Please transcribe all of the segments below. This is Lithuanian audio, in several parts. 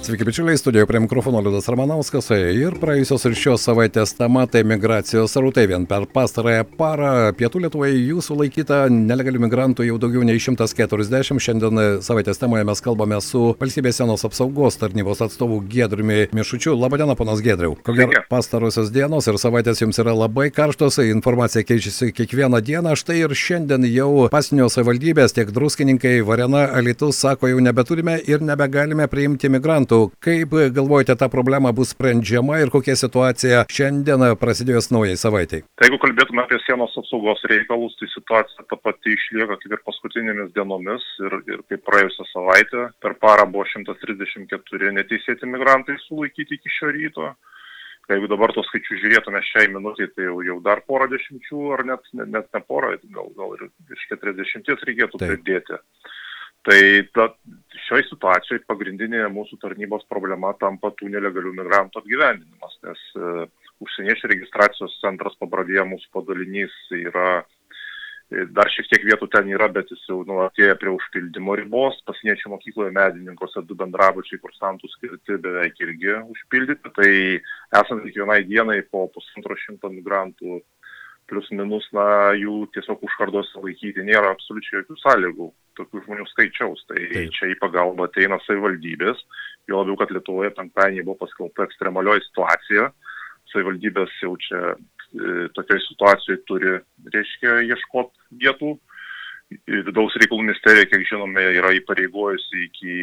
Sveiki, bičiuliai, studijoje prie mikrofono Liudas Ramanauskas ir praėjusios ir šios savaitės tema tai migracijos rautai. Vien per pastarąją parą Pietų Lietuvoje jų sulaikyta nelegalių migrantų jau daugiau nei 140. Šiandien savaitės temoje mes kalbame su valstybės sienos apsaugos tarnybos atstovu Gedriumi Mišučiu. Labadiena, ponas Gedriu. Ko gero, pastarosios dienos ir savaitės jums yra labai karštos, informacija keičiasi kiekvieną dieną. Štai ir šiandien jau pasinio savivaldybės, tiek druskininkai, Varena, Alitus sako, jau nebeturime ir nebegalime priimti migrantų. Kaip galvojate, ta problema bus sprendžiama ir kokia situacija šiandien prasidėjus naujai savaitai? Tai jeigu kalbėtume apie sienos apsaugos reikalus, tai situacija ta pati išlieka kaip ir paskutinėmis dienomis ir, ir kaip praėjusią savaitę. Per parą buvo 134 neteisėti migrantai sulaikyti iki šio ryto. Jeigu dabar tos skaičius žiūrėtume šiai minutį, tai jau, jau dar porą dešimčių, ar net, net, net ne porą, gal, gal ir iš 40 reikėtų pridėti. Tai ta, šioj situacijoje pagrindinė mūsų tarnybos problema tampa tų nelegalių migrantų apgyvendinimas, nes e, užsieniečių registracijos centras pabradėje mūsų padalinys yra, e, dar šiek tiek vietų ten yra, bet jis jau nulatėja prie užpildymo ribos, pasieniečių mokykloje medininkose du bendrabučiai kursantų skirti beveik irgi užpildyti, tai esant kiekvienai dienai po pusantro šimto migrantų plius minus, na, jų tiesiog užkardos laikyti nėra absoliučiai jokių sąlygų tokių žmonių skaičiaus. Tai Taip. čia į pagalbą ateina savivaldybės, jo labiau, kad Lietuvoje penktadienį buvo paskelbta ekstremalioji situacija. Savivaldybės jau čia e, tokiai situacijai turi, reiškia, ieškoti vietų. Vidaus reikalų ministerija, kiek žinome, yra įpareigojusi iki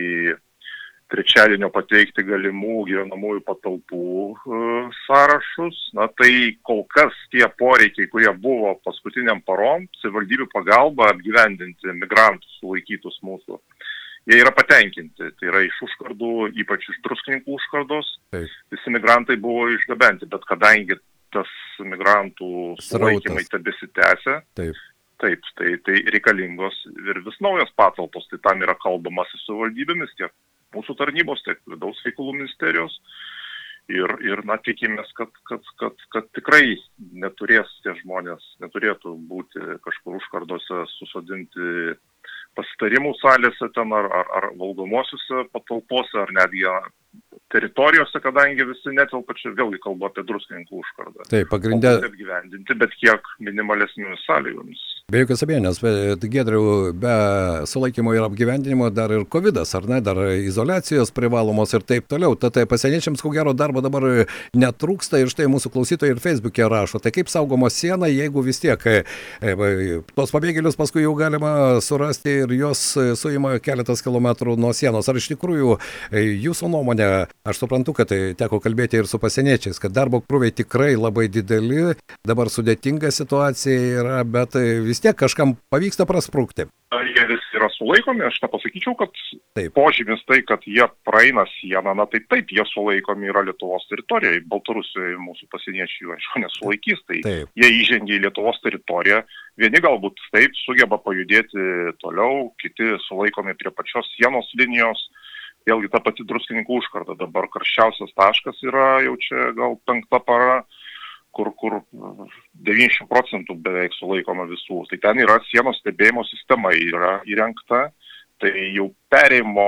trečiadienio pateikti galimų gyvenamųjų patalpų e, sąrašus. Na tai kol kas tie poreikiai, kurie buvo paskutiniam parom, savivaldybių pagalba apgyvendinti migrantus sulaikytus mūsų, jie yra patenkinti. Tai yra iš užkardų, ypač iš druskininkų užkardos, Taip. visi migrantai buvo išgabenti, bet kadangi tas migrantų sulaikymai tebesitęsia, Taip. Taip, tai, tai reikalingos ir vis naujos patalpos, tai tam yra kalbamasi su valdybėmis tiek mūsų tarnybos, tiek vidaus reikalų ministerijos. Ir, ir na, tikimės, kad, kad, kad, kad tikrai neturės tie žmonės, neturėtų būti kažkur užkardose susodinti pasitarimų salėse ten ar, ar, ar valgomosiuose patalpose, ar netgi teritorijose, kadangi visi netelpa čia vėlgi kalbu apie druskininkų užkardą. Taip, pagrindė. Apgyvendinti, bet kiek minimalesnėmis sąlygomis. Be jokios abejonės, Gedriau, be sulaikymo ir apgyvendinimo dar ir COVID, ar ne, dar izolacijos privalomos ir taip toliau. Tad tai pasieniečiams, ko gero, darbo dabar netrūksta ir štai mūsų klausytojai ir Facebook'e rašo, tai kaip saugoma siena, jeigu vis tiek e, tos pabėgėlius paskui jau galima surasti ir juos suima keletas kilometrų nuo sienos. Ar iš tikrųjų e, jūsų nuomonė, aš suprantu, kad tai teko kalbėti ir su pasieniečiais, kad darbo krūviai tikrai labai dideli, dabar sudėtinga situacija yra, bet vis vis tiek kažkam pavyksta prasprūkti. Ar jie visi yra sulaikomi, aš nepasakyčiau, kad taip. požymis tai, kad jie praeina sieną, na tai taip, jie sulaikomi yra Lietuvos teritorijoje, Baltarusijoje mūsų pasieniečių, aišku, nesulaikys, tai taip. jie įžengia į Lietuvos teritoriją, vieni galbūt taip sugeba pajudėti toliau, kiti sulaikomi prie pačios sienos linijos, vėlgi ta pati druskininkų užkarda, dabar karščiausias taškas yra jau čia gal penkta para kur, kur 90 procentų beveik sulaikoma visų. Tai ten yra sienos stebėjimo sistema yra įrengta, tai jau perėjimo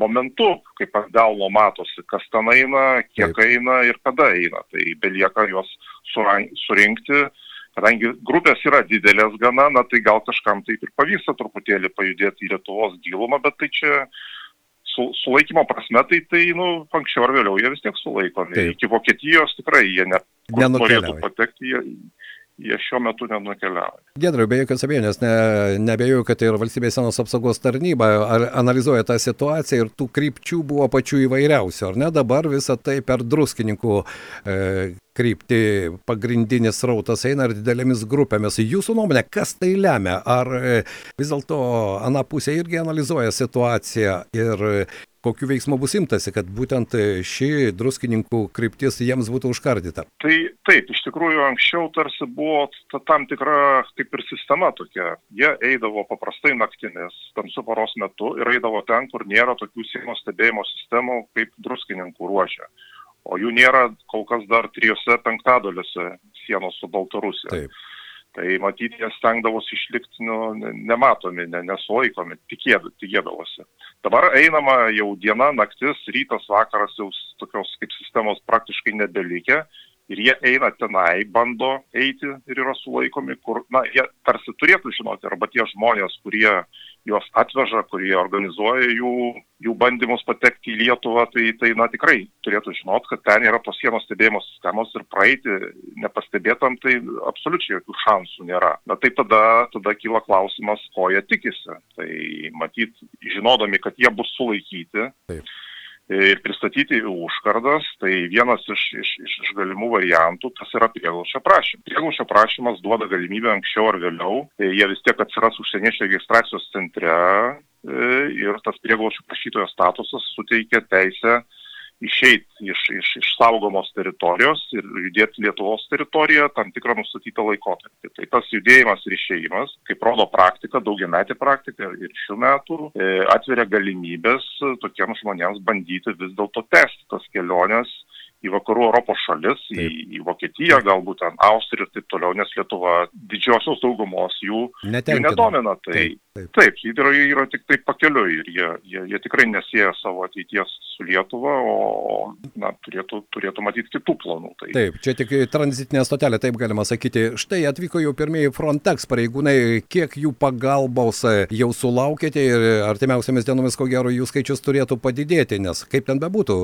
momentu, kaip ant delno matosi, kas ten eina, kiek Taip. eina ir kada eina. Tai belieka juos surinkti, kadangi grupės yra didelės gana, na tai gal kažkam taip ir pavyksta truputėlį pajudėti į Lietuvos gilumą, bet tai čia su, sulaikymo prasme, tai, tai nu, anksčiau ar vėliau jie vis tiek sulaikomi. Taip. Iki Vokietijos tikrai jie ne, norėtų patekti, jie, jie šiuo metu nenukeliauja. Gedrai, be jokios abejonės, ne, nebejoju, kad ir valstybės senos apsaugos tarnyba analizuoja tą situaciją ir tų krypčių buvo pačių įvairiausių, ar ne? Dabar visą tai per druskininkų e, kryptį pagrindinis rautas eina ir didelėmis grupėmis. Jūsų nuomonė, kas tai lemia? Ar e, vis dėlto Ana pusė irgi analizuoja situaciją ir kokiu veiksmu bus imtasi, kad būtent ši druskininkų kryptis jiems būtų užkardyta? Tai taip, iš tikrųjų anksčiau tarsi buvo ta, tam tikra kaip ir sistema tokia. Jie eidavo paprastai naktinis, tamsiu paros metu ir eidavo ten, kur nėra tokių sienos stebėjimo sistemų kaip druskininkų ruožė o jų nėra kol kas dar trijose penktadaliuose sienos su Baltarusija. Taip. Tai matyti, jie stengdavosi išlikti nu, nematomi, ne, nesulaikomi, tikėd, tikėdavosi. Dabar einama jau diena, naktis, rytas, vakaras jau tokios kaip sistemos praktiškai nebelikė ir jie eina tenai, bando eiti ir yra sulaikomi, kur, na, jie tarsi turėtų žinoti, arba tie žmonės, kurie juos atveža, kurie organizuoja jų, jų bandymus patekti į Lietuvą, tai, tai, na, tikrai turėtų žinoti, kad ten yra tos sienos stebėjimo sistemos ir praeiti nepastebėtam, tai absoliučiai jokių šansų nėra. Na, tai tada, tada kyla klausimas, ko jie tikisi. Tai matyt, žinodami, kad jie bus sulaikyti. Taip ir pristatyti užkardas, tai vienas iš, iš, iš galimų variantų tas yra prieglaušio prašymas. Prieglaušio prašymas duoda galimybę anksčiau ar vėliau, tai jie vis tiek atsiras užsieniečių registracijos centre e, ir tas prieglaušio prašytojo statusas suteikia teisę išeiti iš, iš, iš saugomos teritorijos ir judėti Lietuvos teritoriją tam tikrą nustatytą laikotarpį. Tai tas judėjimas ir išėjimas, kaip rodo praktika, daugiametė praktika ir šių metų, e, atveria galimybės tokiems žmonėms bandyti vis dėlto tęsti tas keliones į vakarų Europos šalis, į, į Vokietiją, galbūt ten Austriją ir taip toliau, nes Lietuva didžiosios daugumos jų, jų nedomina. Tai, taip, taip. taip yra, yra tik tai pakeliui ir jie, jie, jie tikrai nesieja savo ateities su Lietuva, o na, turėtų, turėtų matyti kitų planų. Tai... Taip, čia tik tranzitinė stotelė, taip galima sakyti. Štai atvyko jau pirmieji Frontex pareigūnai, kiek jų pagalbos jau sulaukėte ir artimiausiamis dienomis, ko gero, jų skaičius turėtų padidėti, nes kaip ten bebūtų,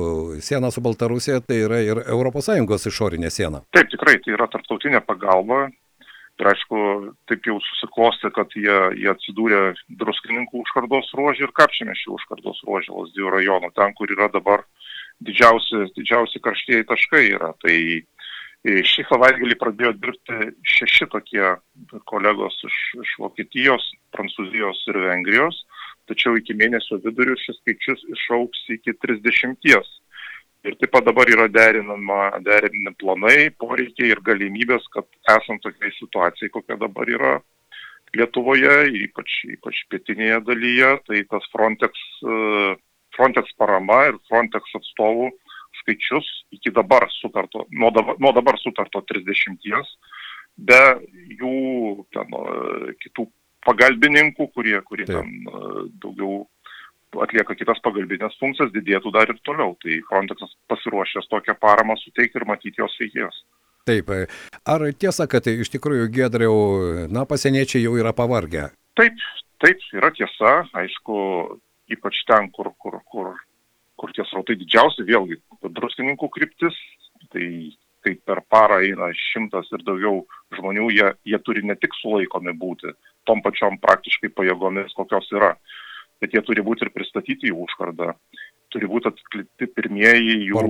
siena su Baltarusija tai yra ir ES išorinė siena. Taip, tikrai, tai yra tarptautinė pagalba. Ir aišku, taip jau susiklosti, kad jie, jie atsidūrė druskininkų užkardos ruožį ir kapčiamišį užkardos ruožį Lasdijų rajono, ten, kur yra dabar didžiausi, didžiausi karštieji taškai yra. Tai šį savaitgalį pradėjo dirbti šeši tokie kolegos iš, iš Vokietijos, Prancūzijos ir Vengrijos, tačiau iki mėnesio vidurių šis skaičius išauks iki 30. Ir taip pat dabar yra derinama, derinami planai, poreikiai ir galimybės, kad esant tokiai situacijai, kokia dabar yra Lietuvoje, ypač, ypač pietinėje dalyje, tai tas Frontex, Frontex parama ir Frontex atstovų skaičius iki dabar sutarto, nuo dabar, nuo dabar sutarto 30, be jų ten, kitų pagalbininkų, kurie, kurie Taip. ten daugiau atlieka kitas pagalbinės funkcijas, didėtų dar ir toliau. Tai Frontexas pasiruošęs tokią paramą suteikti ir matyti jos veikėjus. Taip, ar tiesa, kad iš tikrųjų Gedriau, na, pasieniečiai jau yra pavargę? Taip, taip, yra tiesa, aišku, ypač ten, kur, kur, kur, kur tie srautai didžiausi, vėlgi, druskininkų kryptis, tai kai per parą eina šimtas ir daugiau žmonių, jie, jie turi ne tik sulaikomi būti tom pačiom praktiškai pajėgomis, kokios yra bet jie turi būti ir pristatyti į užkardą, turi būti atlikti pirmieji jų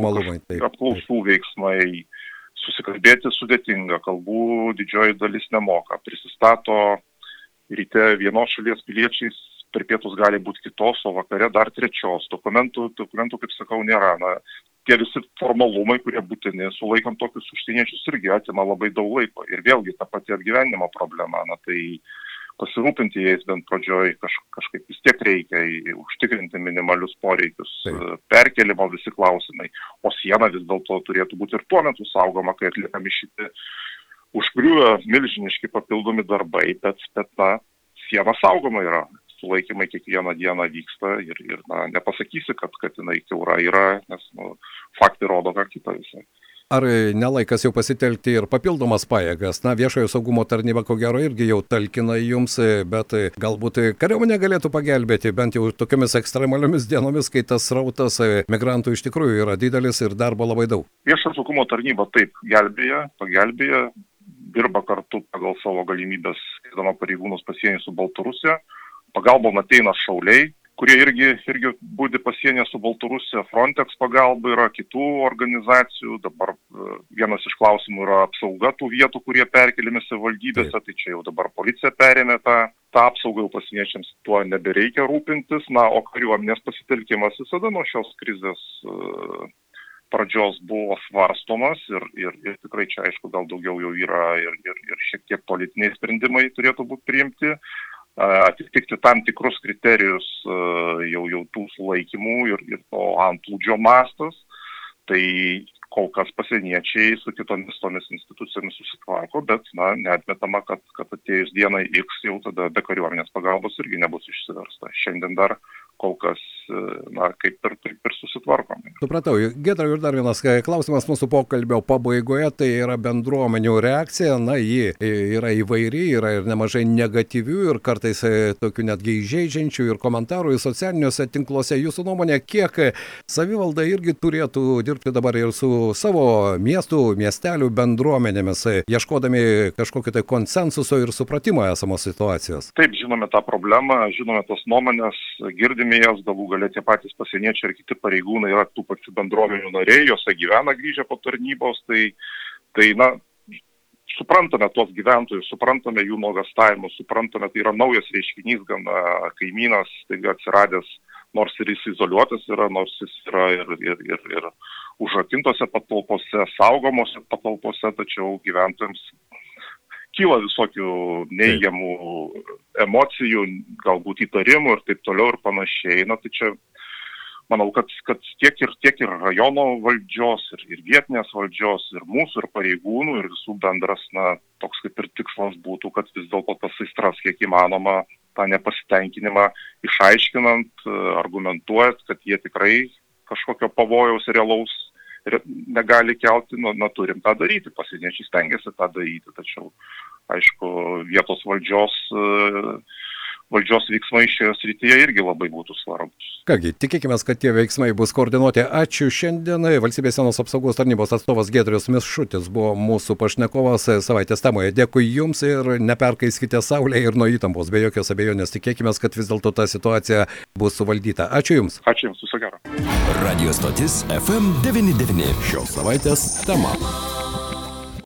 apklausų veiksmai, susikalbėti sudėtinga, kalbų didžioji dalis nemoka, prisistato ryte vienos šalies piliečiais, per pietus gali būti kitos, o vakare dar trečios. Dokumentų, dokumentų kaip sakau, nėra. Na, tie visi formalumai, kurie būtini, sulaikant tokius užsieniečius, irgi atima labai daug laiko. Ir vėlgi ta pati atgyvenimo problema. Na, tai pasirūpinti jais bent pradžioj kaž, kažkaip vis tiek reikia užtikrinti minimalius poreikius, Taip. perkelimo visi klausimai, o siena vis dėlto turėtų būti ir tuo metu saugoma, kai atliekami šitie užgriuvę milžiniški papildomi darbai, bet, bet na, siena saugoma yra, sulaikymai kiekvieną dieną vyksta ir, ir na, nepasakysi, kad, kad jinai keura yra, nes nu, faktai rodo ką kitą visą. Ar nelaikas jau pasitelkti ir papildomas pajėgas? Na, viešojo saugumo tarnyba ko gero irgi jau talkina jums, bet galbūt kariuomenė galėtų pagelbėti bent jau tokiamis ekstremaliomis dienomis, kai tas rautas migrantų iš tikrųjų yra didelis ir darbo labai daug. Viešojo saugumo tarnyba taip gelbėja, pagelbėja, dirba kartu pagal savo galimybės, skirdama pareigūnus pasienį su Baltarusija. Pagalbom ateina šauliai, kurie irgi, irgi būdi pasienė su Baltarusija, Frontex pagalba yra kitų organizacijų, dabar e, vienas iš klausimų yra apsauga tų vietų, kurie perkeliami savivaldybėse, tai čia jau dabar policija perėmė tą, tą apsaugą, jau pasieniečiams tuo nebereikia rūpintis, na, o kariuomenės pasitelkimas visada nuo šios krizės uh, pradžios buvo svarstomas ir, ir, ir tikrai čia aišku gal daugiau jau yra ir, ir, ir šiek tiek politiniai sprendimai turėtų būti priimti atitikti tam tikrus kriterijus jau, jau tų sulaikymų ir, ir to antplūdžio mastas. Tai kol kas pasieniečiai su kitomis tomis institucijomis susitvarko, bet, na, netmetama, kad, kad atėjus dienai X jau tada be kariuomenės pagalbos irgi nebus išsiversta. Šiandien dar kol kas, na, kaip ir, taip ir susitvarkom. Supratau, Gedra ir dar vienas klausimas mūsų pokalbio pabaigoje, tai yra bendruomenių reakcija, na, ji yra įvairi, yra ir nemažai negatyvių ir kartais tokių netgi įžeidžiančių ir komentarų į socialiniuose tinkluose. Jūsų nuomonė, kiek savivalda irgi turėtų dirbti dabar ir su savo miestų, miestelių bendruomenėmis, ieškodami kažkokio tai konsensuso ir supratimo esamos situacijos? Taip, žinome tą problemą, žinome tos nuomonės, girdime jas, galų galia tie patys pasieniečiai ir kiti pareigūnai yra tų pačių bendruomenių nariai, juose gyvena grįžę po tarnybos, tai, tai na, suprantame tuos gyventojus, suprantame jų nuogastavimus, suprantame, tai yra naujas reiškinys, gana kaimynas, taigi atsiradęs, nors ir jis izoliuotas yra, nors jis yra ir, ir, ir, ir užrakintose patalpose, saugomose patalpose, tačiau gyventojams kyla visokių neigiamų emocijų, galbūt įtarimų ir taip toliau ir panašiai. Na, tai čia manau, kad, kad tiek, ir, tiek ir rajono valdžios, ir, ir vietinės valdžios, ir mūsų, ir pareigūnų, ir visų bendras, na, toks kaip ir tikslas būtų, kad vis dėlto tas aistras kiek įmanoma tą nepasitenkinimą išaiškinant, argumentuojant, kad jie tikrai kažkokio pavojaus realaus negali kelti, nu, na, turim tą daryti, pasieniečiai stengiasi tą daryti, tačiau, aišku, vietos valdžios valdžios veiksmai šioje srityje irgi labai būtų svarbus. Kągi, tikėkime, kad tie veiksmai bus koordinuoti. Ačiū šiandien. Valstybės sienos apsaugos tarnybos atstovas Gedrius Mišutis buvo mūsų pašnekovas savaitės temoje. Dėkui Jums ir neperkaiskite saulę ir nuo įtampos. Be jokios abejonės tikėkime, kad vis dėlto ta situacija bus suvaldyta. Ačiū Jums. Ačiū Jums, viso gero. Radio stotis FM99. Šios savaitės tema.